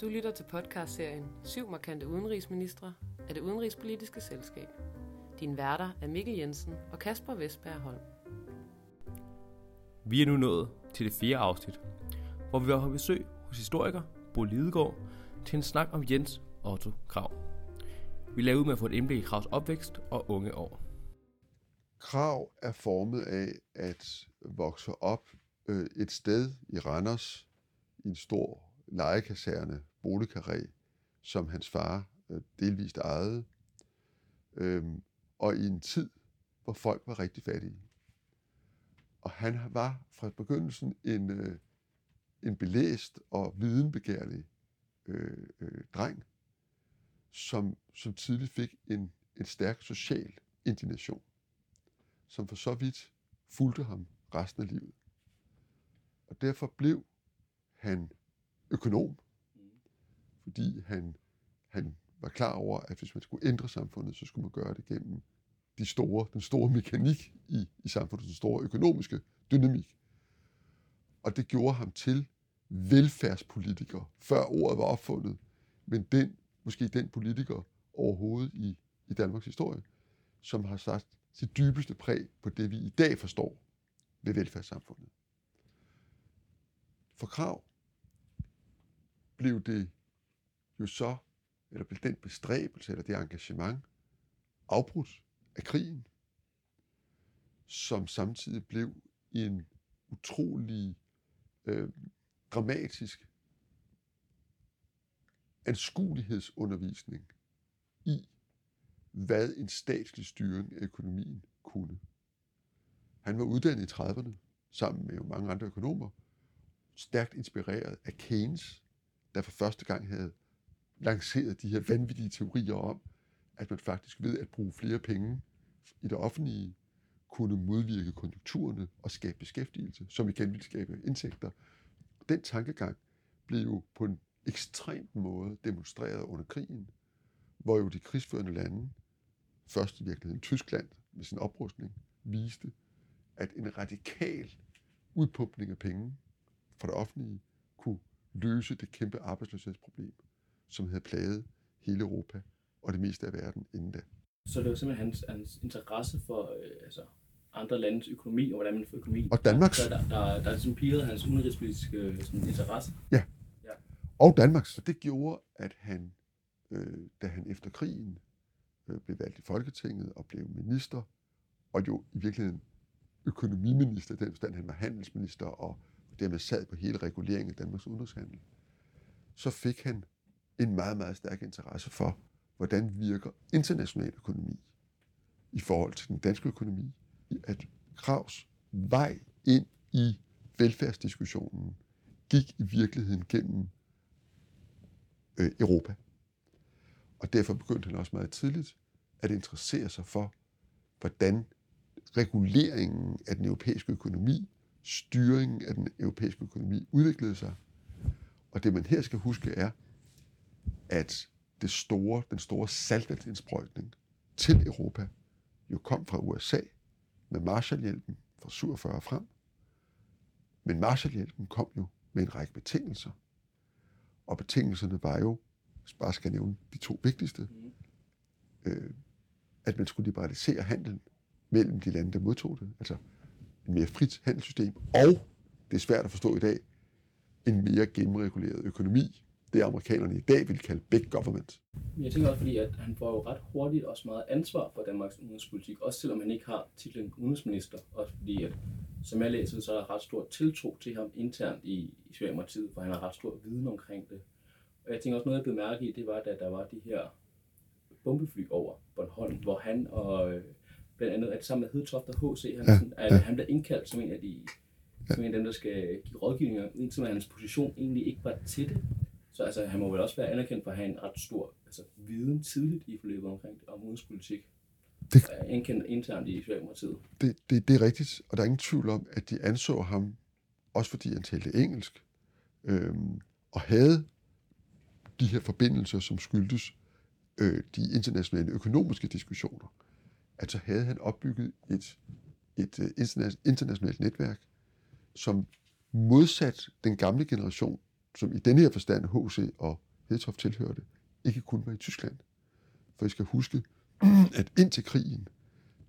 Du lytter til podcastserien Syv markante udenrigsministre af det udenrigspolitiske selskab. Din værter er Mikkel Jensen og Kasper Vestberg Holm. Vi er nu nået til det fjerde afsnit, hvor vi på besøg hos historiker Bo Lidegaard til en snak om Jens Otto Krav. Vi lavede ud med at få et indblik i Kravs opvækst og unge år. Krav er formet af at vokse op øh, et sted i Randers i en stor lejekaserne, boligkarré, som hans far øh, delvist ejede, øh, og i en tid, hvor folk var rigtig fattige. Og han var fra begyndelsen en, øh, en belæst og videnbegærlig øh, øh, dreng, som, som tidligt fik en, en stærk social indignation, som for så vidt fulgte ham resten af livet. Og derfor blev han økonom, fordi han, han var klar over, at hvis man skulle ændre samfundet, så skulle man gøre det gennem de store, den store mekanik i, i samfundet, den store økonomiske dynamik. Og det gjorde ham til velfærdspolitiker, før ordet var opfundet, men den, måske den politiker overhovedet i, i Danmarks historie, som har sat sit dybeste præg på det, vi i dag forstår ved velfærdssamfundet. For krav blev det jo så, eller blev den bestræbelse, eller det engagement, afbrudt af krigen, som samtidig blev en utrolig øh, dramatisk anskuelighedsundervisning i, hvad en statslig styring af økonomien kunne. Han var uddannet i 30'erne, sammen med mange andre økonomer, stærkt inspireret af Keynes, der for første gang havde lanceret de her vanvittige teorier om, at man faktisk ved at bruge flere penge i det offentlige, kunne modvirke konjunkturerne og skabe beskæftigelse, som igen ville skabe indtægter. Den tankegang blev jo på en ekstrem måde demonstreret under krigen, hvor jo de krigsførende lande, først i virkeligheden Tyskland med sin oprustning, viste, at en radikal udpumpning af penge fra det offentlige løse det kæmpe arbejdsløshedsproblem, som havde plaget hele Europa og det meste af verden inden da. Så det var simpelthen hans, hans interesse for øh, altså, andre landes økonomi, og hvordan man får økonomi. Og Danmarks. Der, der, der, der ligesom pirrede hans udenrigspolitiske øh, sådan, interesse. Ja. ja. Og Danmarks. Og det gjorde, at han, øh, da han efter krigen øh, blev valgt i Folketinget og blev minister, og jo i virkeligheden økonomiminister, den forstand han var handelsminister og dermed sad på hele reguleringen af Danmarks udenrigshandel, så fik han en meget, meget stærk interesse for, hvordan virker international økonomi i forhold til den danske økonomi, at Kravs vej ind i velfærdsdiskussionen gik i virkeligheden gennem øh, Europa. Og derfor begyndte han også meget tidligt at interessere sig for, hvordan reguleringen af den europæiske økonomi, styringen af den europæiske økonomi udviklede sig. Og det man her skal huske er, at det store, den store saltvandsindsprøjtning til Europa jo kom fra USA med Marshallhjælpen fra 47 frem. Men Marshallhjælpen kom jo med en række betingelser. Og betingelserne var jo, bare skal nævne de to vigtigste, øh, at man skulle liberalisere handelen mellem de lande, der modtog det. Altså mere frit handelssystem, og, det er svært at forstå i dag, en mere gennemreguleret økonomi, det amerikanerne i dag vil kalde big government. Jeg tænker også, fordi at han får jo ret hurtigt også meget ansvar for Danmarks udenrigspolitik, også selvom han ikke har titlen udenrigsminister, også fordi at, som jeg læser, så er der ret stor tiltro til ham internt i, i Socialdemokratiet, for han har ret stor viden omkring det. Og jeg tænker også noget, jeg blev mærke i, det var, da der var de her bombefly over Bornholm, hvor han og øh, blandt andet, at sammen med Hedtoft og H.C. Hansen, ja, ja. at han blev indkaldt som en af de som en af dem, der skal give rådgivninger, indtil hans position egentlig ikke var til det. Så altså, han må vel også være anerkendt for at have en ret stor altså, viden tidligt i forløbet omkring om udenrigspolitik. Det, Ankendt internt i Socialdemokratiet. Det, det, det er rigtigt, og der er ingen tvivl om, at de anså ham, også fordi han talte engelsk, øhm, og havde de her forbindelser, som skyldtes øh, de internationale økonomiske diskussioner, at så havde han opbygget et, et øh, internationalt netværk, som modsat den gamle generation, som i denne her forstand H.C. og Hedtoft tilhørte, ikke kun var i Tyskland. For I skal huske, at indtil krigen,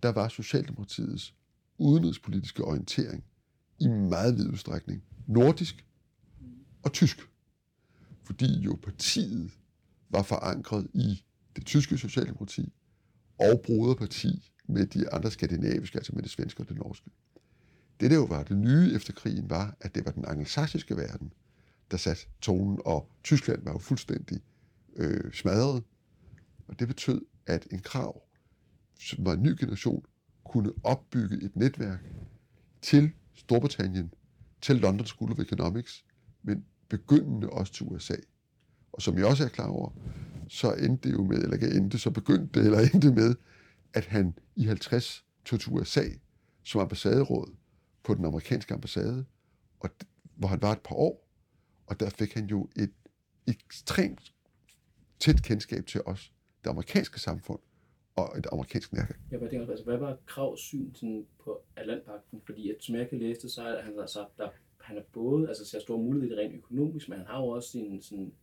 der var Socialdemokratiets udenrigspolitiske orientering i meget vid udstrækning nordisk og tysk. Fordi jo partiet var forankret i det tyske socialdemokrati og broderparti med de andre skandinaviske, altså med det svenske og det norske. Det, der jo var det nye efter krigen, var, at det var den angelsaksiske verden, der satte tonen, og Tyskland var jo fuldstændig øh, smadret. Og det betød, at en krav, som var en ny generation, kunne opbygge et netværk til Storbritannien, til London School of Economics, men begyndende også til USA. Og som jeg også er klar over, så endte det jo med, eller ikke endte, så begyndte det, eller endte med, at han i 50 tog til USA som ambassaderåd på den amerikanske ambassade, og, hvor han var et par år, og der fik han jo et ekstremt tæt kendskab til os, det amerikanske samfund, og et amerikansk netværk. Ja, hvad, det, altså, hvad var Kravs syn sådan, på Atlantpakten? Fordi at, som jeg kan læse det, så er han altså, der, han er både, altså ser store muligheder rent økonomisk, men han har jo også sin, sådan,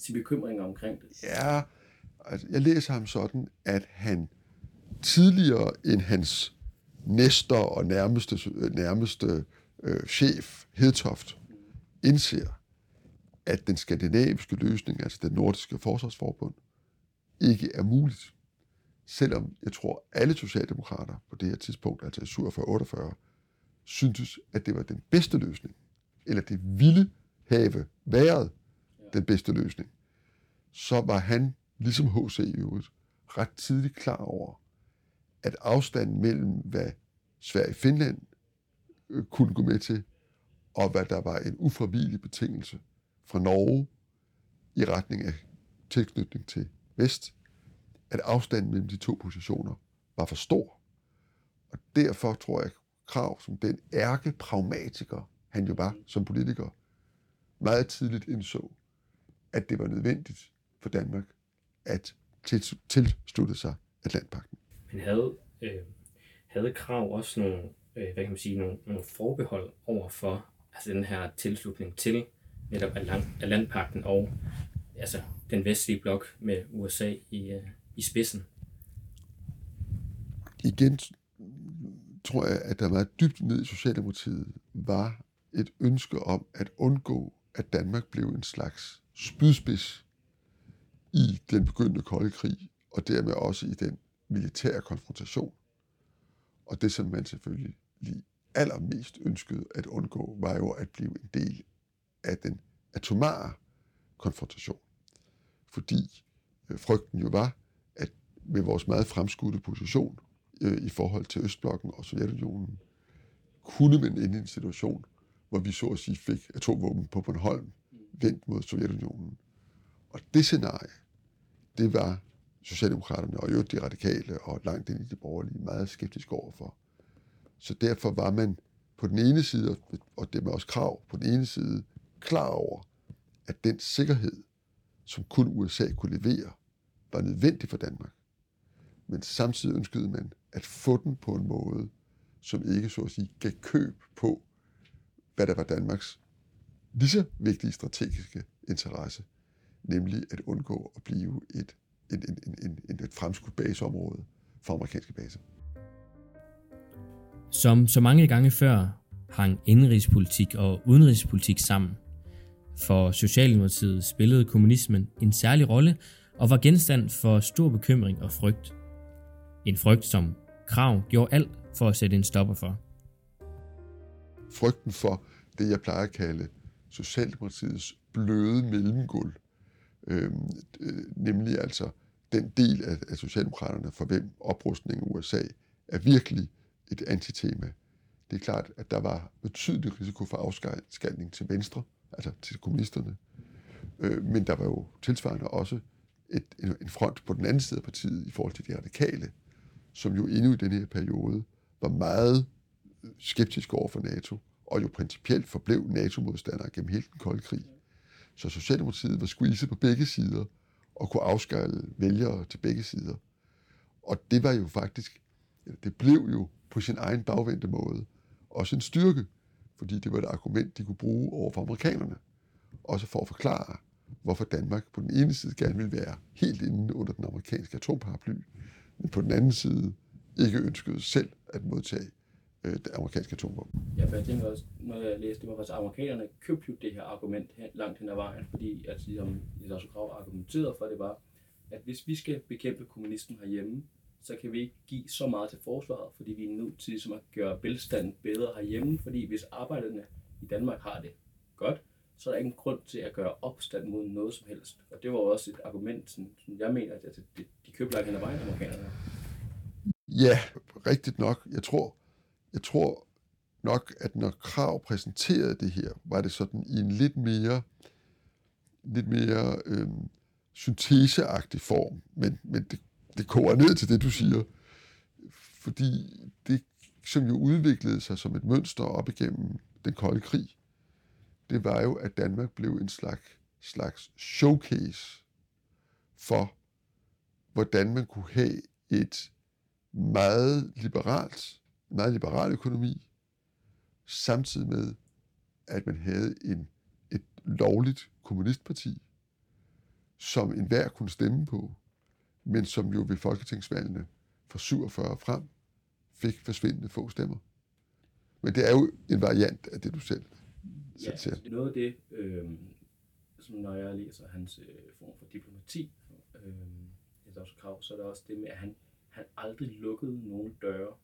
sin bekymringer omkring det. Ja, altså, jeg læser ham sådan, at han tidligere end hans næster og nærmeste, nærmeste øh, chef, Hedtoft, indser, at den skandinaviske løsning, altså den nordiske forsvarsforbund, ikke er muligt. Selvom jeg tror, alle socialdemokrater på det her tidspunkt, altså i 47-48, syntes, at det var den bedste løsning, eller det ville have været den bedste løsning, så var han, ligesom H.C. i øvrigt, ret tidligt klar over, at afstanden mellem, hvad Sverige og Finland øh, kunne gå med til, og hvad der var en ufravigelig betingelse fra Norge i retning af tilknytning til Vest, at afstanden mellem de to positioner var for stor. Og derfor tror jeg, Krav som den ærke pragmatiker, han jo var som politiker, meget tidligt indså, at det var nødvendigt for Danmark at tilslutte sig Atlantpakten. Men havde, øh, havde Krav også nogle, øh, hvad kan man sige, nogle, nogle forbehold over for altså den her tilslutning til netop Atlantpakten og altså den vestlige blok med USA i, øh, i spidsen? Igen tror jeg, at der meget dybt ned i Socialdemokratiet var et ønske om at undgå, at Danmark blev en slags spydspids i den begyndende kolde krig, og dermed også i den militære konfrontation. Og det, som man selvfølgelig lige allermest ønskede at undgå, var jo at blive en del af den atomare konfrontation. Fordi øh, frygten jo var, at med vores meget fremskudte position øh, i forhold til Østblokken og Sovjetunionen, kunne man ende i en situation, hvor vi så at sige fik atomvåben på Bornholm vendt mod Sovjetunionen. Og det scenarie, det var Socialdemokraterne og jo de radikale og langt ind i de borgerlige meget skeptiske overfor. Så derfor var man på den ene side, og det med også krav på den ene side, klar over, at den sikkerhed, som kun USA kunne levere, var nødvendig for Danmark. Men samtidig ønskede man at få den på en måde, som ikke så at sige gav køb på, hvad der var Danmarks lige så vigtige strategiske interesse, nemlig at undgå at blive et, en, en, en, en, et fremskudt baseområde for amerikanske baser. Som så mange gange før hang indrigspolitik og udenrigspolitik sammen. For Socialdemokratiet spillede kommunismen en særlig rolle og var genstand for stor bekymring og frygt. En frygt, som Krav gjorde alt for at sætte en stopper for. Frygten for det, jeg plejer at kalde Socialdemokratiets bløde mellemgulv, øhm, øh, nemlig altså den del af, af Socialdemokraterne, for hvem oprustningen i USA er virkelig et antitema. Det er klart, at der var betydelig risiko for afskaldning til venstre, altså til kommunisterne. Øh, men der var jo tilsvarende også et, en, en front på den anden side af partiet i forhold til de radikale, som jo endnu i den her periode var meget skeptisk over for NATO, og jo principielt forblev NATO-modstandere gennem hele den kolde krig. Så Socialdemokratiet var squeezet på begge sider, og kunne afskale vælgere til begge sider. Og det var jo faktisk, det blev jo på sin egen bagvendte måde også en styrke, fordi det var et argument, de kunne bruge over for amerikanerne, også for at forklare, hvorfor Danmark på den ene side gerne vil være helt inde under den amerikanske atomparaply, men på den anden side ikke ønskede selv at modtage øh, det amerikanske atomvåben. Ja, for jeg tænker også, når jeg læste det, at amerikanerne købte jo det her argument hen, langt hen ad vejen, fordi at ligesom Lars Krav argumenterede for, det var, at hvis vi skal bekæmpe kommunismen herhjemme, så kan vi ikke give så meget til forsvaret, fordi vi er nødt til ligesom at gøre velstanden bedre herhjemme, fordi hvis arbejderne i Danmark har det godt, så er der ingen grund til at gøre opstand mod noget som helst. Og det var også et argument, som, som jeg mener, at de, de købte langt hen ad vejen, amerikanerne. Ja, rigtigt nok. Jeg tror, jeg tror nok, at når Krav præsenterede det her, var det sådan i en lidt mere, lidt mere øh, synteseagtig form, men, men det, det koger ned til det, du siger. Fordi det, som jo udviklede sig som et mønster op igennem den kolde krig, det var jo, at Danmark blev en slags, slags showcase for, hvordan man kunne have et meget liberalt, meget liberal økonomi, samtidig med, at man havde en, et lovligt kommunistparti, som enhver kunne stemme på, men som jo ved folketingsvalgene fra 47 frem fik forsvindende få stemmer. Men det er jo en variant af det, du selv, ja, siger. Altså, noget af det, øh, som når jeg læser hans øh, form for diplomati, øh, krav, så er det også det med, at han, han aldrig lukkede nogen døre.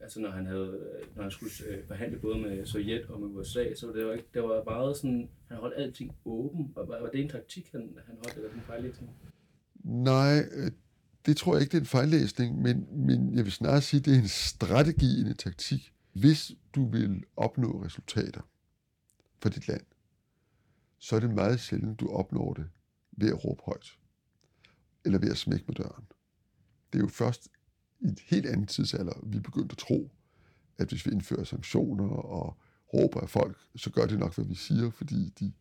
Altså når han havde, øh, når han skulle øh, forhandle både med Sovjet og med USA, så var det jo ikke, det var meget sådan, han holdt alting åben. Var, var det en taktik, han, han holdt, eller en fejllæsning? Nej, øh, det tror jeg ikke, det er en fejllæsning, men, men jeg vil snarere sige, det er en strategi, en taktik. Hvis du vil opnå resultater for dit land, så er det meget sjældent, du opnår det ved at råbe højt, eller ved at smække med døren. Det er jo først i et helt andet tidsalder, vi begyndte at tro, at hvis vi indfører sanktioner og råber af folk, så gør det nok, hvad vi siger, fordi de,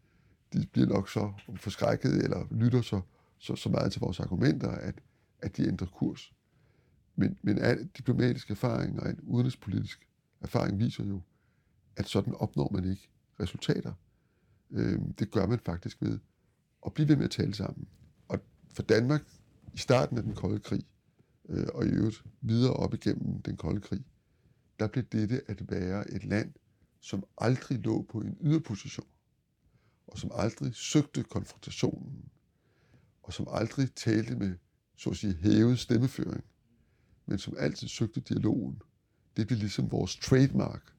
de bliver nok så forskrækket eller lytter så, så, så meget til vores argumenter, at, at de ændrer kurs. Men, men al diplomatisk erfaring og en udenrigspolitisk erfaring viser jo, at sådan opnår man ikke resultater. Øh, det gør man faktisk ved at blive ved med at tale sammen. Og for Danmark i starten af den kolde krig, øh, og i øvrigt videre op igennem den kolde krig, der blev dette at være et land, som aldrig lå på en yderposition, og som aldrig søgte konfrontationen, og som aldrig talte med, så at sige, hævet stemmeføring, men som altid søgte dialogen. Det blev ligesom vores trademark,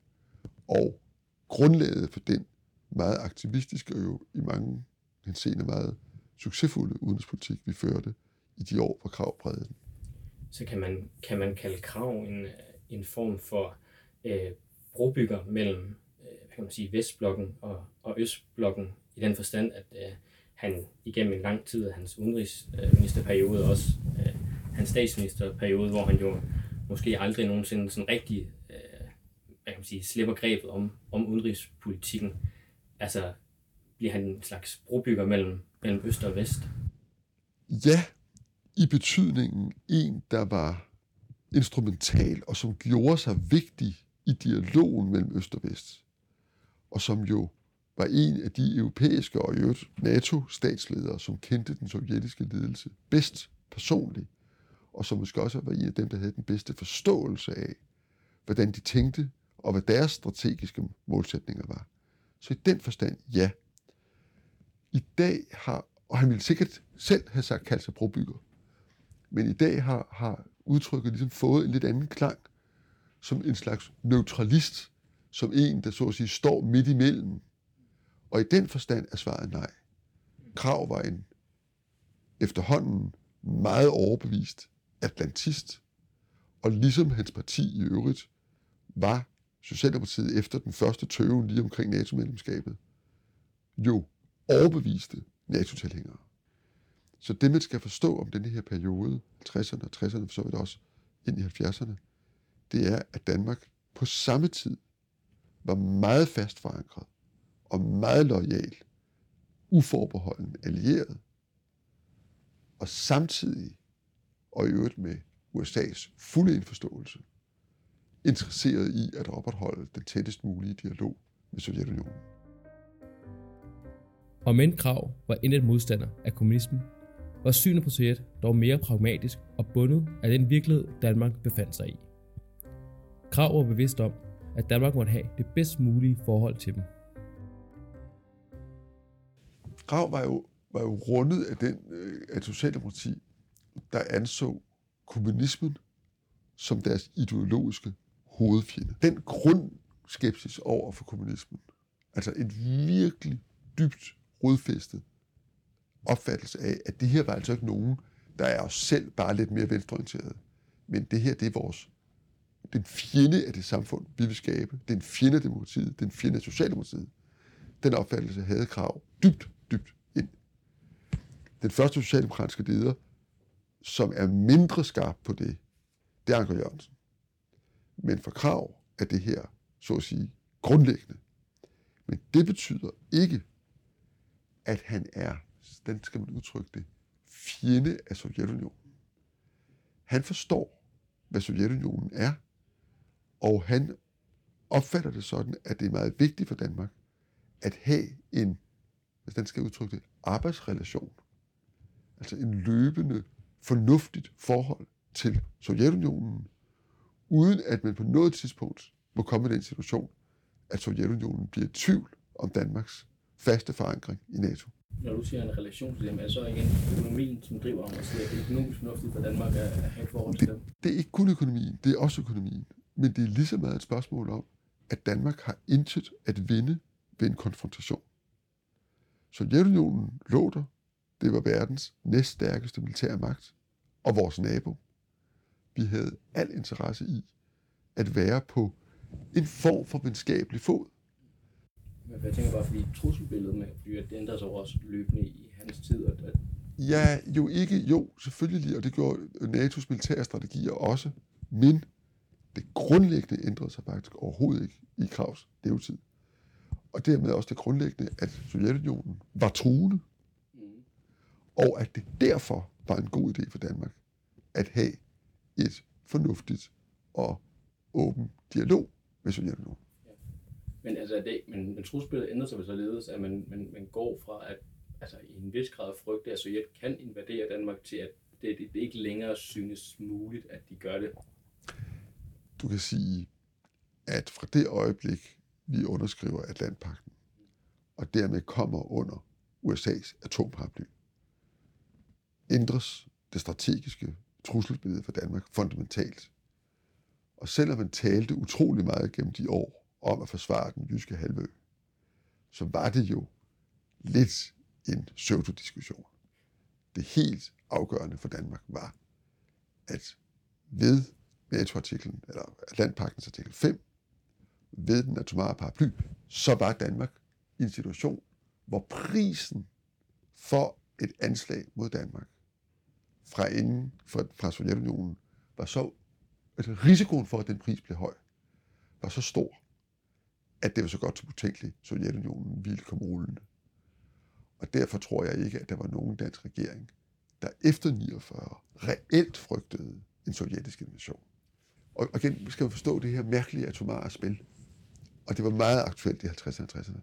og grundlaget for den meget aktivistiske og jo i mange henseende meget succesfulde udenrigspolitik, vi førte i de år, hvor krav prægede den. Så kan man, kan man kalde krav en, en form for øh, brobygger mellem øh, hvad kan man sige, Vestblokken og, og Østblokken, i den forstand, at øh, han igennem en lang tid af hans udenrigsministerperiode, også øh, hans statsministerperiode, hvor han jo måske aldrig nogensinde sådan rigtig øh, hvad kan man sige, slipper grebet om, om udenrigspolitikken. Altså, bliver han en slags brobygger mellem, mellem øst og vest? Ja, i betydningen en, der var instrumental, og som gjorde sig vigtig i dialogen mellem øst og vest, og som jo var en af de europæiske og øvrigt NATO-statsledere, som kendte den sovjetiske ledelse bedst personligt, og som måske også var en af dem, der havde den bedste forståelse af, hvordan de tænkte, og hvad deres strategiske målsætninger var. Så i den forstand, ja. I dag har, og han ville sikkert selv have sagt, kaldt sig brobygger, men i dag har, har udtrykket ligesom fået en lidt anden klang, som en slags neutralist, som en, der så at sige står midt imellem. Og i den forstand er svaret nej. Krav var en efterhånden meget overbevist atlantist, og ligesom hans parti i øvrigt, var Socialdemokratiet efter den første tøven lige omkring NATO-medlemskabet, jo overbeviste NATO-tilhængere. Så det, man skal forstå om den her periode, 60'erne og 60'erne, for så vidt også ind i 70'erne, det er, at Danmark på samme tid var meget fast forankret og meget lojal, uforbeholden allieret, og samtidig, og i øvrigt med USA's fulde indforståelse, interesseret i at opretholde den tættest mulige dialog med Sovjetunionen. Og Krav var indet modstander af kommunismen, var synet på Sovjet dog mere pragmatisk og bundet af den virkelighed, Danmark befandt sig i. Krav var bevidst om, at Danmark måtte have det bedst mulige forhold til dem. Krav var jo, var jo rundet af den øh, af Socialdemokrati, der anså kommunismen som deres ideologiske hovedfjende. Den grundskepsis over for kommunismen, altså et virkelig dybt rodfæstet opfattelse af, at det her var altså ikke nogen, der er os selv bare lidt mere venstreorienteret. Men det her, det er vores den fjende af det samfund, vi vil skabe. Den fjende af demokratiet. Den fjende af Socialdemokratiet. Den opfattelse havde krav dybt, dybt ind. Den første socialdemokratiske leder, som er mindre skarp på det, det er Anker Jørgensen. Men for krav er det her, så at sige, grundlæggende. Men det betyder ikke, at han er, den skal man udtrykke det, fjende af Sovjetunionen. Han forstår, hvad Sovjetunionen er, og han opfatter det sådan, at det er meget vigtigt for Danmark at have en, hvis den skal udtrykke det, arbejdsrelation. Altså en løbende, fornuftigt forhold til Sovjetunionen, uden at man på noget tidspunkt må komme i den situation, at Sovjetunionen bliver i tvivl om Danmarks faste forankring i NATO. Når du siger en relation til dem, er så igen økonomien, som driver om at sige, at det er økonomisk fornuftigt for Danmark at have et forhold til det, dem? Det er ikke kun økonomien, det er også økonomien. Men det er lige så meget et spørgsmål om, at Danmark har intet at vinde ved en konfrontation. Sovjetunionen lå der. Det var verdens næststærkeste militære magt. Og vores nabo. Vi havde al interesse i at være på en form for venskabelig fod. Men jeg tænker bare, fordi trusselbilledet med flyet, det ændrer sig også løbende i hans tid. At, at Ja, jo ikke, jo, selvfølgelig, og det gjorde NATO's militære strategier også, men det grundlæggende ændrede sig faktisk overhovedet ikke i Kravs levetid. Og dermed også det grundlæggende, at Sovjetunionen var truende, mm. og at det derfor var en god idé for Danmark at have et fornuftigt og åben dialog med Sovjetunionen. Men altså, det, men, men trusbilledet ændrer sig vel således, at man, man, man går fra at altså, i en vis grad frygte, at Sovjet kan invadere Danmark, til at det, det, det ikke længere synes muligt, at de gør det. Du kan sige, at fra det øjeblik, vi underskriver Atlantpakten, og dermed kommer under USA's atomparaply, ændres det strategiske trusselsbillede for Danmark fundamentalt. Og selvom man talte utrolig meget gennem de år om at forsvare den jyske halvø, så var det jo lidt en pseudodiskussion. Det helt afgørende for Danmark var, at ved NATO-artiklen, eller Atlantpagtens artikel 5, ved den atomare paraply, så var Danmark i en situation, hvor prisen for et anslag mod Danmark fra inden for, fra Sovjetunionen var så, altså risikoen for, at den pris blev høj, var så stor, at det var så godt som utænkeligt, Sovjetunionen ville komme rullende. Og derfor tror jeg ikke, at der var nogen dansk regering, der efter 49 reelt frygtede en sovjetisk invasion. Og igen skal man forstå det her mærkelige atomare spil. Og det var meget aktuelt i 50'erne og 60'erne.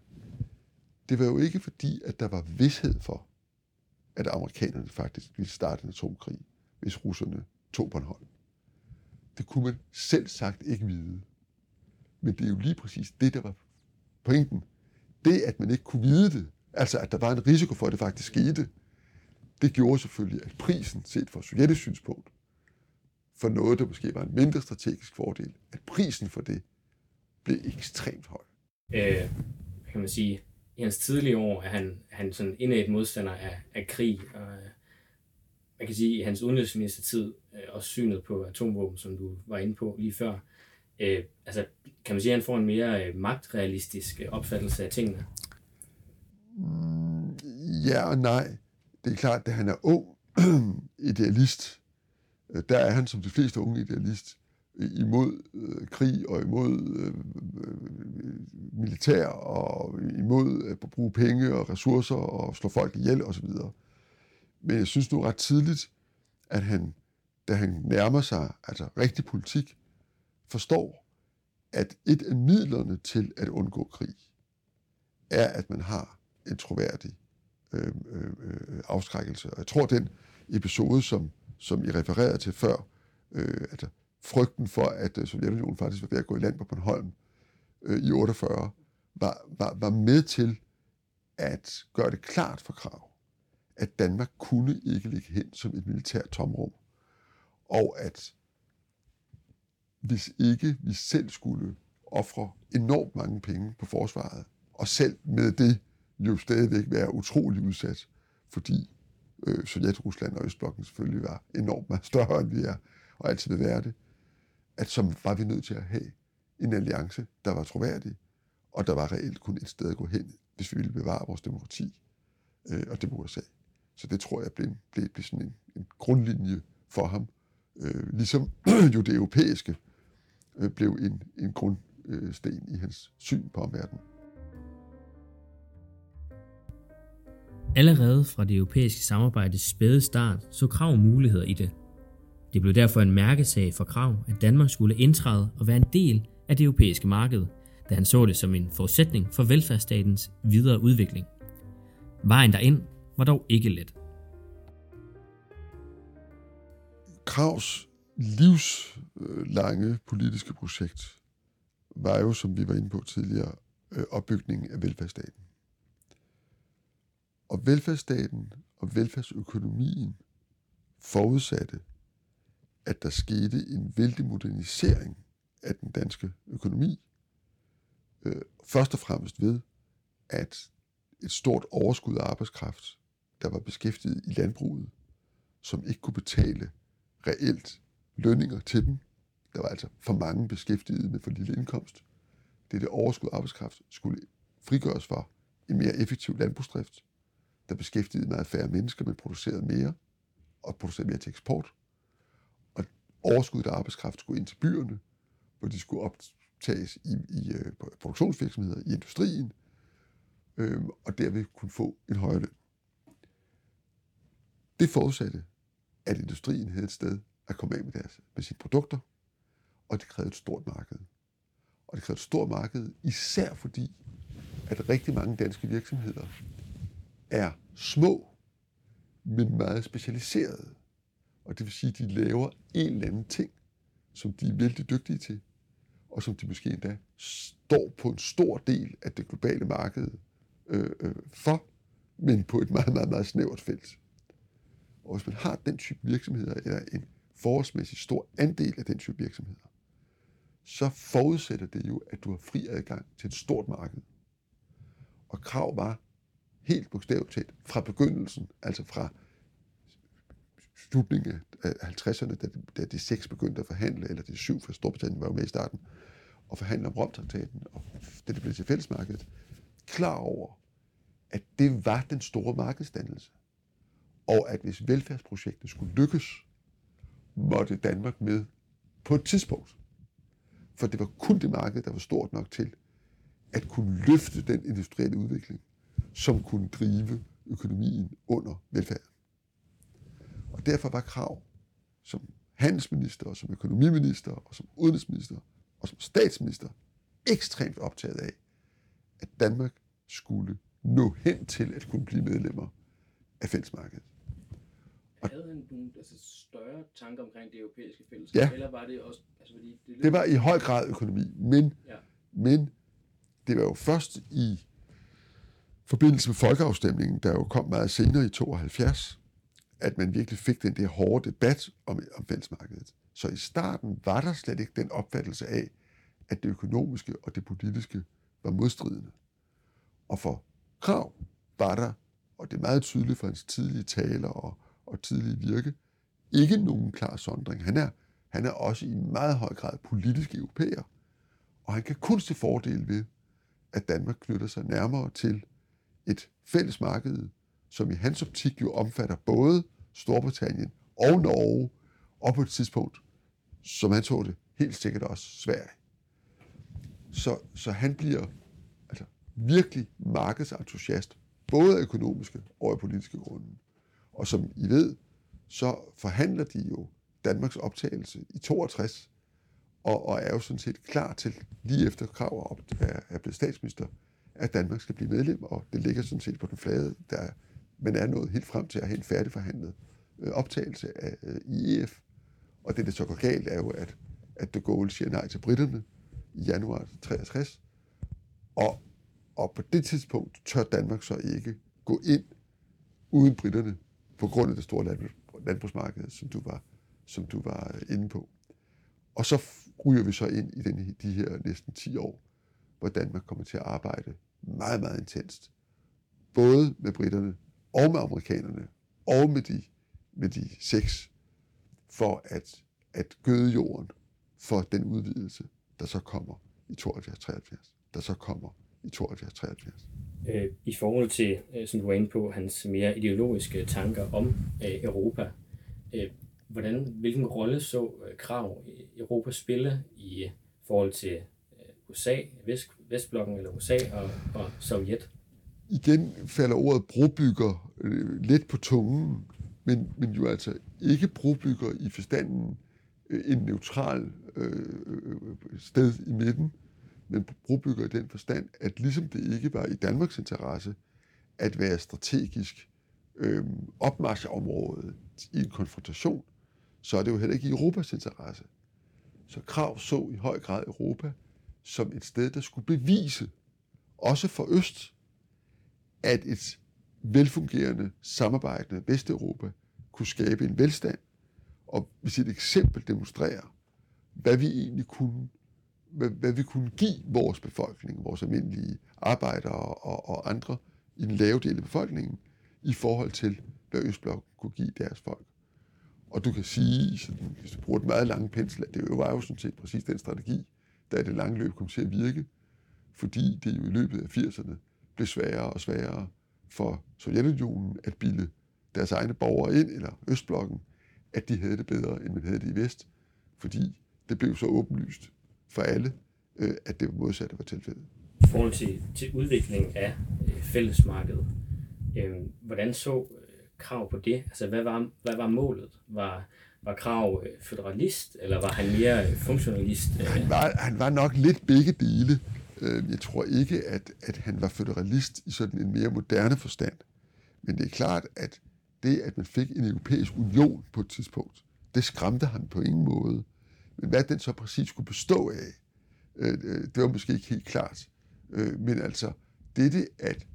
Det var jo ikke fordi, at der var vidshed for, at amerikanerne faktisk ville starte en atomkrig, hvis russerne tog Bornholm. Det kunne man selv sagt ikke vide. Men det er jo lige præcis det, der var pointen. Det, at man ikke kunne vide det, altså at der var en risiko for, at det faktisk skete, det gjorde selvfølgelig, at prisen, set fra sovjetisk synspunkt, for noget, der måske var en mindre strategisk fordel, at prisen for det blev ekstremt høj. Øh, kan man sige, i hans tidlige år er han, han sådan et modstander af, af krig, og øh, man kan sige, i hans udenrigsministertid, øh, og synet på atomvåben, som du var inde på lige før, øh, altså, kan man sige, at han får en mere øh, magtrealistisk øh, opfattelse af tingene? Mm, ja og nej. Det er klart, at han er ung idealist, øh, der er han som de fleste unge idealist imod øh, krig og imod øh, øh militær og imod at bruge penge og ressourcer og slå folk ihjel osv. Men jeg synes nu ret tidligt, at han, da han nærmer sig altså rigtig politik, forstår, at et af midlerne til at undgå krig, er, at man har en troværdig øh, øh, afskrækkelse. Og jeg tror, den episode, som, som I refererede til før, øh, altså frygten for, at øh, Sovjetunionen faktisk var ved at gå i land på Bornholm øh, i 48, var, var, var med til at gøre det klart for Krav, at Danmark kunne ikke ligge hen som et militært tomrum, og at hvis ikke vi selv skulle ofre enormt mange penge på forsvaret, og selv med det jo stadigvæk være utrolig udsat, fordi øh, Sovjet-Rusland og Østblokken selvfølgelig var enormt meget større, end vi er, og altid vil være det, at som var vi nødt til at have en alliance, der var troværdig, og der var reelt kun et sted at gå hen, hvis vi ville bevare vores demokrati, øh, og det var USA. Så det tror jeg blev, blev, blev sådan en, en grundlinje for ham, øh, ligesom jo det europæiske blev en, en grundsten i hans syn på omverdenen. Allerede fra det europæiske samarbejdes spæde start så Krav muligheder i det. Det blev derfor en mærkesag for Krav, at Danmark skulle indtræde og være en del af det europæiske marked, da han så det som en forudsætning for velfærdsstatens videre udvikling. Vejen derind var dog ikke let. Kravs Øh, lange politiske projekt var jo, som vi var inde på tidligere, øh, opbygningen af velfærdsstaten. Og velfærdsstaten og velfærdsøkonomien forudsatte, at der skete en vældig modernisering af den danske økonomi. Øh, først og fremmest ved, at et stort overskud af arbejdskraft, der var beskæftiget i landbruget, som ikke kunne betale reelt lønninger til dem. Der var altså for mange beskæftigede med for lille indkomst. Det det overskud arbejdskraft skulle frigøres for en mere effektiv landbrugsdrift, der beskæftigede meget færre mennesker, men producerede mere og producerede mere til eksport. Og overskuddet af arbejdskraft skulle ind til byerne, hvor de skulle optages i, i øh, produktionsvirksomheder, i industrien, øhm, og derved kunne få en højere løn. Det forudsatte, at industrien havde et sted at komme af med, deres, med sine produkter, og det krævede et stort marked. Og det krævede et stort marked, især fordi, at rigtig mange danske virksomheder er små, men meget specialiserede. Og det vil sige, at de laver en eller anden ting, som de er vældig dygtige til, og som de måske endda står på en stor del af det globale marked øh, øh, for, men på et meget, meget, meget snævert felt. Og hvis man har den type virksomheder, eller en forholdsmæssigt stor andel af den type virksomheder, så forudsætter det jo, at du har fri adgang til et stort marked. Og krav var helt bogstaveligt talt fra begyndelsen, altså fra slutningen af 50'erne, da, da de seks begyndte at forhandle, eller de syv, for Storbritannien var jo med i starten, og forhandle om Romtraktaten, og da det blev til fællesmarkedet, klar over, at det var den store markedsdannelse. Og at hvis velfærdsprojektet skulle lykkes, måtte Danmark med på et tidspunkt. For det var kun det marked, der var stort nok til at kunne løfte den industrielle udvikling, som kunne drive økonomien under velfærden. Og derfor var krav som handelsminister, og som økonomiminister, og som udenrigsminister, og som statsminister ekstremt optaget af, at Danmark skulle nå hen til at kunne blive medlemmer af fællesmarkedet. Havde han nogle altså, større tanker omkring det europæiske fællesskab, Ja. eller var det også... Altså, fordi det, Det var i høj grad økonomi, men, Ja. men det var jo først i forbindelse med folkeafstemningen, der jo kom meget senere i 72, at man virkelig fik den der hårde debat om, om fællesmarkedet. Så i starten var der slet ikke den opfattelse af, at det økonomiske og det politiske var modstridende. Og for Krav var der, og det er meget tydeligt for hans tidlige taler og, og tidlige virke, ikke nogen klar sondring. Han er, han er også i meget høj grad politisk europæer, og han kan kun se fordel ved, at Danmark knytter sig nærmere til et fælles marked, som i hans optik jo omfatter både Storbritannien og Norge, og på et tidspunkt, som han så det, helt sikkert også Sverige. Så, så han bliver altså, virkelig markedsentusiast, både af økonomiske og af politiske grunde. Og som I ved, så forhandler de jo Danmarks optagelse i 62, og, og er jo sådan set klar til, lige efter krav op, er, er blevet statsminister, at Danmark skal blive medlem, og det ligger sådan set på den flade, der man er nået helt frem til at have en færdigforhandlet øh, optagelse af øh, EF. Og det, der så går galt, er jo, at, at de Gaulle siger nej til britterne i januar 63. Og, og på det tidspunkt tør Danmark så ikke gå ind uden britterne på grund af det store landbrugsmarked, som du var, som du var øh, inde på. Og så ryger vi så ind i den, de her næsten 10 år, hvor Danmark kommer til at arbejde meget, meget intenst. Både med britterne og med amerikanerne og med de, med de seks, for at, at gøde jorden for den udvidelse, der så kommer i 72-73. Der så kommer i 72-73. Øh, I forhold til, øh, som du var inde på, hans mere ideologiske tanker om øh, Europa, øh, hvordan, hvilken rolle så øh, krav Europa spille i øh, forhold til USA, Vest, Vestblokken eller USA og, og Sovjet? Igen falder ordet brobygger øh, lidt på tungen, men, men jo altså ikke brobygger i forstanden øh, en neutral øh, sted i midten, men brobygger i den forstand, at ligesom det ikke var i Danmarks interesse at være strategisk øh, opmarsområde i en konfrontation, så er det jo heller ikke i Europas interesse. Så Krav så i høj grad Europa som et sted, der skulle bevise, også for Øst, at et velfungerende, samarbejdende Vesteuropa kunne skabe en velstand, og hvis et eksempel demonstrerer, hvad vi egentlig kunne, hvad, hvad vi kunne give vores befolkning, vores almindelige arbejdere og, og andre i den lave del af befolkningen, i forhold til, hvad Østblok kunne give deres folk. Og du kan sige, sådan, hvis du bruger et meget lange pensel, at det var jo sådan set præcis den strategi, der i det lange løb kom til at virke, fordi det jo i løbet af 80'erne blev sværere og sværere for Sovjetunionen at bilde deres egne borgere ind, eller Østblokken, at de havde det bedre, end man havde det i Vest, fordi det blev så åbenlyst for alle, øh, at det modsatte var tilfældet. I forhold til, til udvikling af øh, fællesmarkedet, øh, hvordan så øh, krav på det? Altså, hvad var, hvad var målet? Var, var Krav øh, federalist, eller var han mere øh, funktionalist? Han var, han var nok lidt begge dele. Øh, jeg tror ikke, at, at han var federalist i sådan en mere moderne forstand. Men det er klart, at det, at man fik en europæisk union på et tidspunkt, det skræmte han på ingen måde. Men hvad den så præcis skulle bestå af, øh, øh, det var måske ikke helt klart. Øh, men altså, dette, at,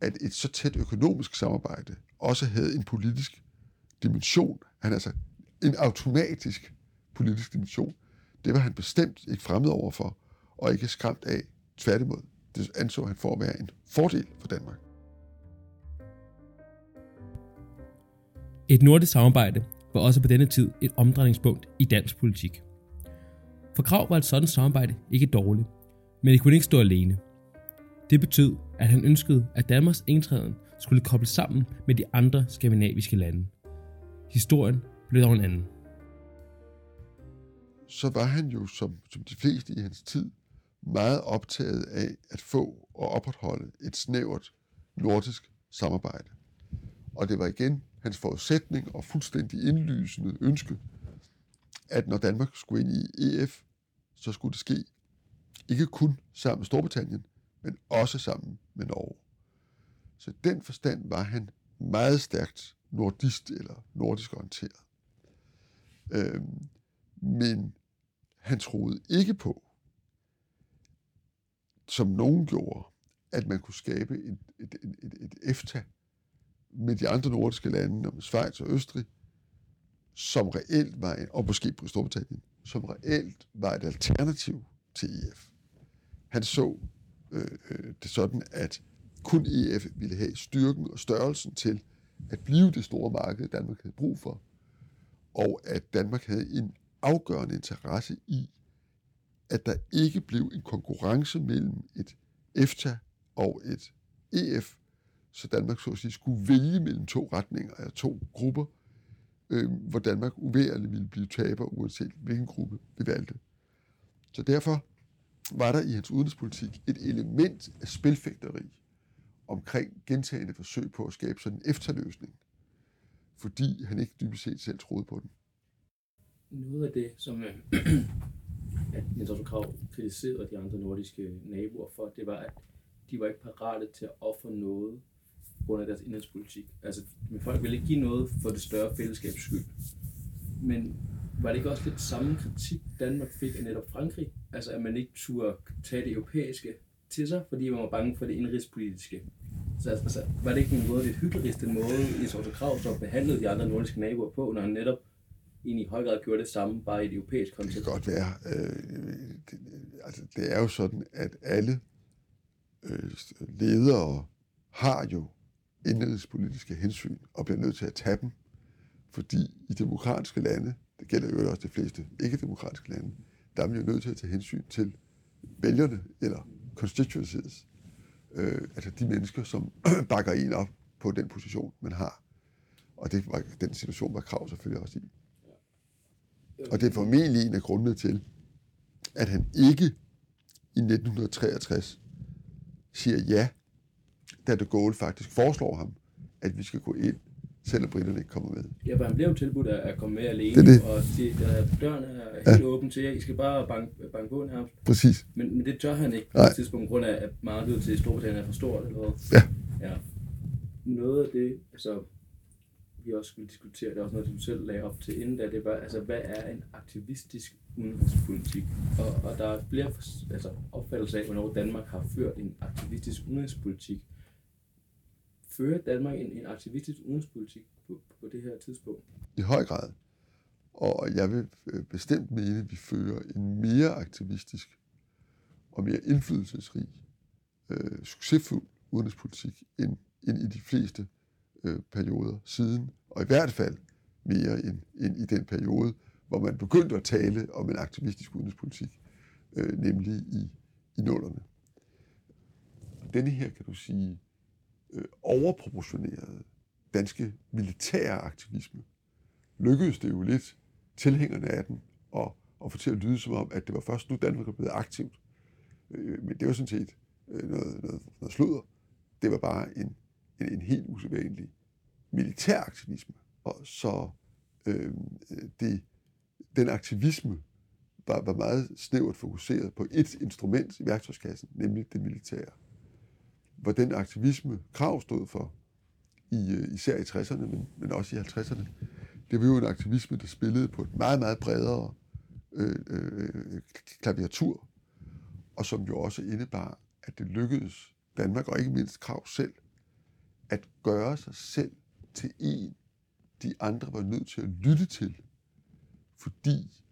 at et så tæt økonomisk samarbejde også havde en politisk dimension, han altså en automatisk politisk dimension. Det var han bestemt ikke fremmed overfor, og ikke skræmt af. Tværtimod, det anså han for at være en fordel for Danmark. Et nordisk samarbejde var også på denne tid et omdrejningspunkt i dansk politik. For Krav var et sådan samarbejde ikke dårligt, men det kunne ikke stå alene. Det betød, at han ønskede, at Danmarks indtræden skulle kobles sammen med de andre skandinaviske lande. Historien blev dog en anden. Så var han jo, som, som de fleste i hans tid, meget optaget af at få og opretholde et snævert nordisk samarbejde. Og det var igen hans forudsætning og fuldstændig indlysende ønske, at når Danmark skulle ind i EF, så skulle det ske ikke kun sammen med Storbritannien, men også sammen med Norge. Så i den forstand var han meget stærkt nordist eller nordisk orienteret. Øhm, men han troede ikke på, som nogen gjorde, at man kunne skabe et, et, et, et, et EFTA med de andre nordiske lande, med Schweiz og Østrig, som reelt var, en, og måske på Storbritannien, som reelt var et alternativ til EF. Han så øh, øh, det sådan, at kun EF ville have styrken og størrelsen til at blive det store marked, Danmark havde brug for, og at Danmark havde en afgørende interesse i, at der ikke blev en konkurrence mellem et EFTA og et EF, så Danmark så at sige skulle vælge mellem to retninger af to grupper, øh, hvor Danmark uværligt ville blive taber, uanset hvilken gruppe vi valgte. Så derfor var der i hans udenrigspolitik et element af spilfægteri omkring gentagende forsøg på at skabe sådan en efterløsning, fordi han ikke dybest set selv troede på den. Noget af det, som øh, at Jens Otto Krav kritiserede de andre nordiske naboer for, det var, at de var ikke parate til at ofre noget på grund af deres indholdspolitik. Altså, men folk vil ikke give noget for det større fællesskabs skyld. Men var det ikke også lidt samme kritik, Danmark fik af netop Frankrig? Altså, at man ikke turde tage det europæiske til sig, fordi man var bange for det indrigspolitiske. Så altså, var det ikke en måde, lidt hyggelig den måde, i Sorte Krav så behandlede de andre nordiske naboer på, når han netop egentlig i høj grad gjorde det samme, bare i et europæisk kontekst? Det kan godt være. Øh, det, altså, det er jo sådan, at alle øh, ledere har jo indrigspolitiske hensyn og bliver nødt til at tage dem, fordi i demokratiske lande, det gælder jo også de fleste ikke-demokratiske lande, der er man jo nødt til at tage hensyn til vælgerne eller constituencies, øh, altså de mennesker, som bakker en op på den position, man har. Og det var, den situation var Krav selvfølgelig også i. Og det er formentlig en af grundene til, at han ikke i 1963 siger ja, da de Gaulle faktisk foreslår ham, at vi skal gå ind, selvom britterne ikke kommer med. Ja, for han blev jo tilbudt at komme med alene, det det. og de, der, døren er helt ja. åben til jer. I skal bare banke, banke på nærmest. Præcis. Men, men det tør han ikke på et tidspunkt, på grund af, at markedet til Storbritannien er for stort. Eller hvad? Ja. ja. Noget af det, altså, vi også skulle diskutere, det er også noget, du selv lagde op til inden da, det var, altså, hvad er en aktivistisk udenrigspolitik? Og, og der er flere altså, opfattelser af, hvornår Danmark har ført en aktivistisk udenrigspolitik. Fører Danmark en, en aktivistisk udenrigspolitik på, på det her tidspunkt? I høj grad. Og jeg vil øh, bestemt mene, at vi fører en mere aktivistisk og mere indflydelsesrig, øh, succesfuld udenrigspolitik end, end i de fleste øh, perioder siden, og i hvert fald mere end, end i den periode, hvor man begyndte at tale om en aktivistisk udenrigspolitik, øh, nemlig i, i nullerne. Denne her, kan du sige, øh, overproportionerede danske militære aktivisme, lykkedes det jo lidt tilhængerne af den at, at få til at lyde som om, at det var først nu Danmark er blevet aktivt. Øh, men det var sådan set øh, noget, noget, noget sludder. Det var bare en, en, en helt usædvanlig militær aktivisme. Og så øh, det, den aktivisme var, var meget snævert fokuseret på et instrument i værktøjskassen, nemlig det militære. Hvor den aktivisme, Krav stod for, i, øh, især i 60'erne, men, men også i 50'erne, det var jo en aktivisme, der spillede på et meget, meget bredere øh, øh, klaviatur, og som jo også indebar, at det lykkedes Danmark, og ikke mindst Krav selv, at gøre sig selv til en, de andre var nødt til at lytte til, fordi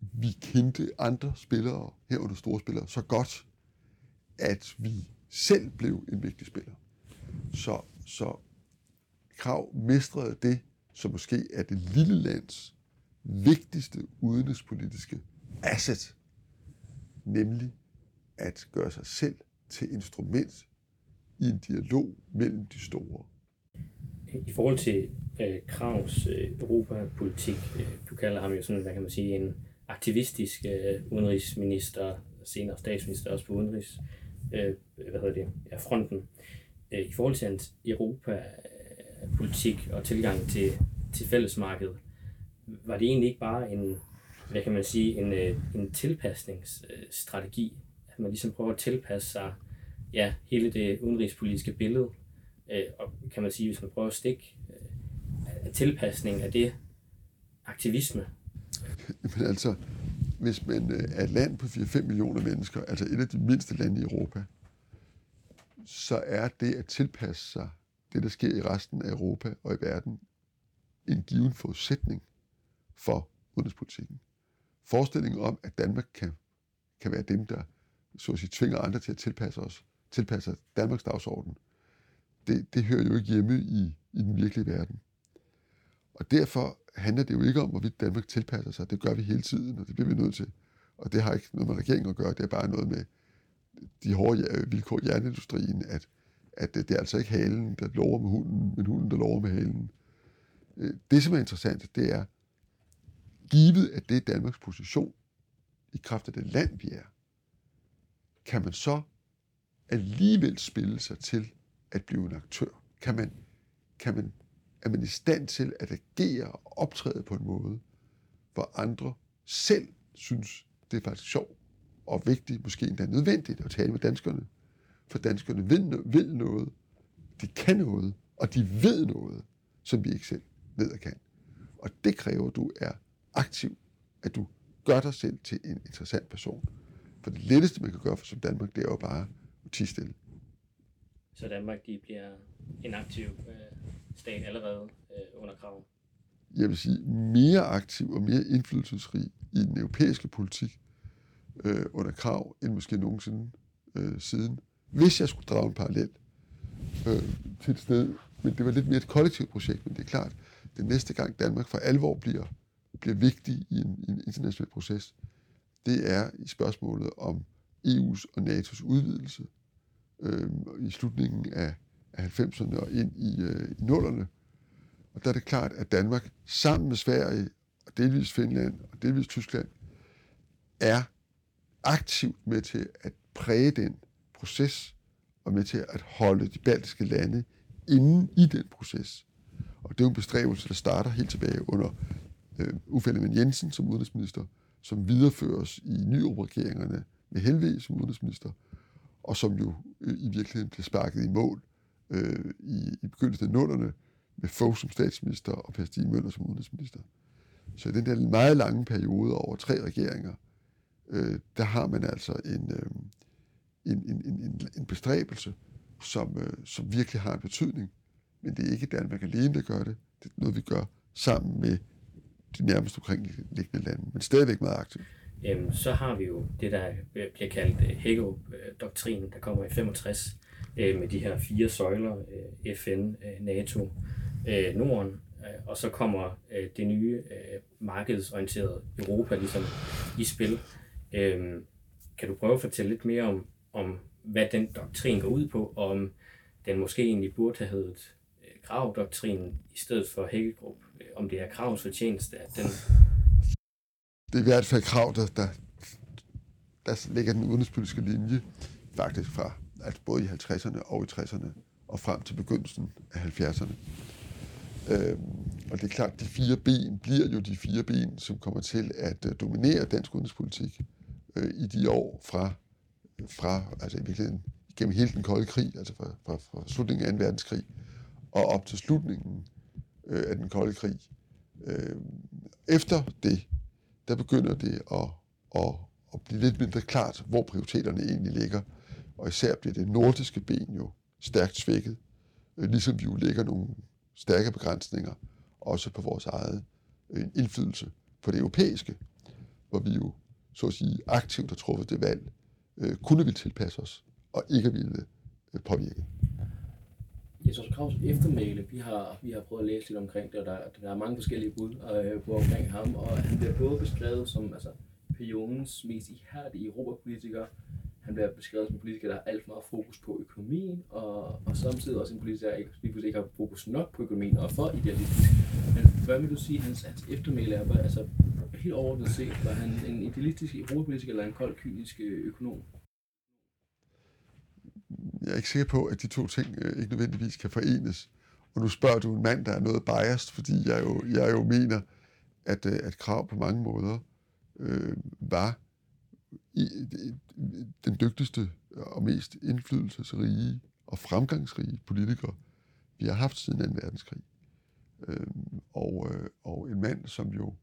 vi kendte andre spillere, herunder store spillere, så godt, at vi selv blev en vigtig spiller. Så, så Krav mestrede det, som måske er det lille lands vigtigste udenrigspolitiske asset, nemlig at gøre sig selv til instrument i en dialog mellem de store. I forhold til øh, Kravs øh, Europapolitik, øh, du kalder ham jo sådan, hvad kan man sige, en aktivistisk øh, udenrigsminister, senere statsminister også på udenrigs, øh, Øh, hvad hedder det, ja, fronten. Øh, I forhold til hans Europapolitik og tilgang til, til fællesmarkedet, var det egentlig ikke bare en, hvad kan man sige, en, øh, en tilpasningsstrategi, at man ligesom prøver at tilpasse sig ja, hele det udenrigspolitiske billede, øh, og kan man sige, hvis man prøver at stikke øh, tilpasning af det aktivisme. Men altså, hvis man øh, er et land på 4-5 millioner mennesker, altså et af de mindste lande i Europa, så er det at tilpasse sig det, der sker i resten af Europa og i verden, en given forudsætning for udenrigspolitikken. Forestillingen om, at Danmark kan, kan være dem, der så at sige, tvinger andre til at tilpasse os, tilpasse Danmarks dagsorden, det, det hører jo ikke hjemme i, i den virkelige verden. Og derfor handler det jo ikke om, hvorvidt Danmark tilpasser sig. Det gør vi hele tiden, og det bliver vi nødt til. Og det har ikke noget med regeringen at gøre. Det er bare noget med de hårde vilkår i jernindustrien, at, at det, er altså ikke halen, der lover med hunden, men hunden, der lover med halen. Øh, det, som er interessant, det er, givet at det er Danmarks position, i kraft af det land, vi er, kan man så alligevel spille sig til at blive en aktør? Kan man, kan man, er man i stand til at agere og optræde på en måde, hvor andre selv synes, det er faktisk sjovt og vigtigt, måske endda nødvendigt at tale med danskerne? For danskerne vil, vil noget de kan noget, og de ved noget, som vi ikke selv ved og kan. Og det kræver, at du er aktiv, at du gør dig selv til en interessant person. For det letteste, man kan gøre for som Danmark, det er jo bare at tige stille. Så Danmark de bliver en aktiv øh, staten allerede øh, under krav? Jeg vil sige, mere aktiv og mere indflydelsesrig i den europæiske politik øh, under krav, end måske nogensinde øh, siden. Hvis jeg skulle drage en parallel øh, til et sted, men det var lidt mere et kollektivt projekt, men det er klart, den næste gang Danmark for alvor bliver, bliver vigtig i en, i en international proces, det er i spørgsmålet om EU's og NATO's udvidelse øh, i slutningen af, af 90'erne og ind i, øh, i nullerne. Og der er det klart, at Danmark sammen med Sverige og delvis Finland og delvis Tyskland er aktivt med til at præge den proces og med til at holde de baltiske lande inde i den proces. Og det er jo en bestræbelse, der starter helt tilbage under øh, Uffe Ellemann Jensen som udenrigsminister, som videreføres i nyopregeringerne med Helve som udenrigsminister, og som jo øh, i virkeligheden bliver sparket i mål øh, i, i begyndelsen af nullerne med Fogh som statsminister og Per Stig Møller som udenrigsminister. Så i den der meget lange periode over tre regeringer, øh, der har man altså en, øh, en, en, en, en bestræbelse, som, øh, som virkelig har en betydning. Men det er ikke Danmark alene, der gør det. Det er noget, vi gør sammen med de nærmest omkringliggende lande, men stadigvæk meget aktivt. Jamen, så har vi jo det, der bliver kaldt øh, Hækkerup-doktrinen, der kommer i 65, øh, med de her fire søjler, øh, FN, øh, NATO, øh, Norden, øh, og så kommer øh, det nye øh, markedsorienterede Europa ligesom i spil. Øh, kan du prøve at fortælle lidt mere om, om hvad den doktrin går ud på, og om den måske egentlig burde have heddet øh, Krav-doktrinen i stedet for Hækkegrupп, øh, om det er Kravs fortjeneste, at den... Det er i hvert fald Krav, der, der, der ligger den udenrigspolitiske linje faktisk fra altså både i 50'erne og i 60'erne og frem til begyndelsen af 70'erne. Øhm, og det er klart, at de fire ben bliver jo de fire ben, som kommer til at øh, dominere dansk udenrigspolitik øh, i de år fra, fra altså i virkeligheden gennem hele den kolde krig, altså fra, fra, fra slutningen af 2. verdenskrig og op til slutningen øh, af den kolde krig. Øh, efter det, der begynder det at, at, at blive lidt mindre klart, hvor prioriteterne egentlig ligger. Og især bliver det nordiske ben jo stærkt svækket, øh, ligesom vi jo lægger nogle stærke begrænsninger, også på vores eget øh, indflydelse på det europæiske, hvor vi jo, så at sige, aktivt har truffet det valg, øh, kunne vi tilpasse os, og ikke ville påvirke. Jesus Kravs eftermæle, vi har, vi har prøvet at læse lidt omkring det, og der, der er mange forskellige bud på omkring ham, og han bliver både beskrevet som altså, periodens mest ihærdige europapolitiker, han bliver beskrevet som en politiker, der har alt for meget fokus på økonomien, og, og samtidig også en politiker, der ikke, ikke har fokus nok på økonomien og for idealistisk. Men hvad vil du sige, hans, hans eftermæle er? Altså, helt overordnet set, var han en idealistisk europapolitiker eller en kold, kynisk øh, økonom? Jeg er ikke sikker på, at de to ting øh, ikke nødvendigvis kan forenes. Og nu spørger du en mand, der er noget biased, fordi jeg jo, jeg jo mener, at, øh, at krav på mange måder øh, var den dygtigste og mest indflydelsesrige og fremgangsrige politiker, vi har haft siden 2. verdenskrig. Øhm, og, og en mand, som jo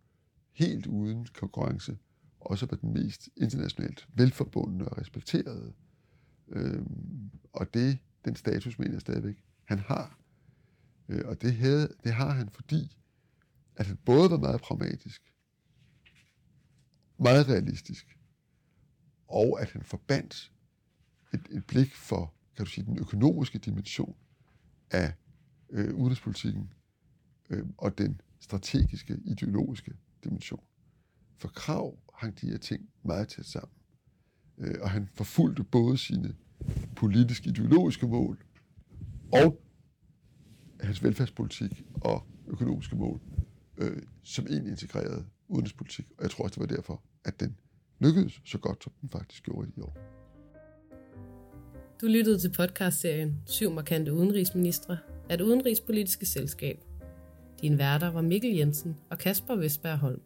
helt uden konkurrence også var den mest internationalt velforbundne og respekterede. Øhm, og det, den status mener jeg stadigvæk, han har. Øh, og det, havde, det har han, fordi at han både var meget pragmatisk, meget realistisk, og at han forbandt et, et blik for, kan du sige, den økonomiske dimension af øh, udenrigspolitikken øh, og den strategiske, ideologiske dimension. For Krav hang de her ting meget tæt sammen. Øh, og han forfulgte både sine politiske, ideologiske mål og hans velfærdspolitik og økonomiske mål øh, som en integreret udenrigspolitik. Og jeg tror også, det var derfor, at den lykkedes så godt, som den faktisk gjorde i år. Du lyttede til podcastserien Syv markante udenrigsministre af det udenrigspolitiske selskab. Din værter var Mikkel Jensen og Kasper Vestberg Holm.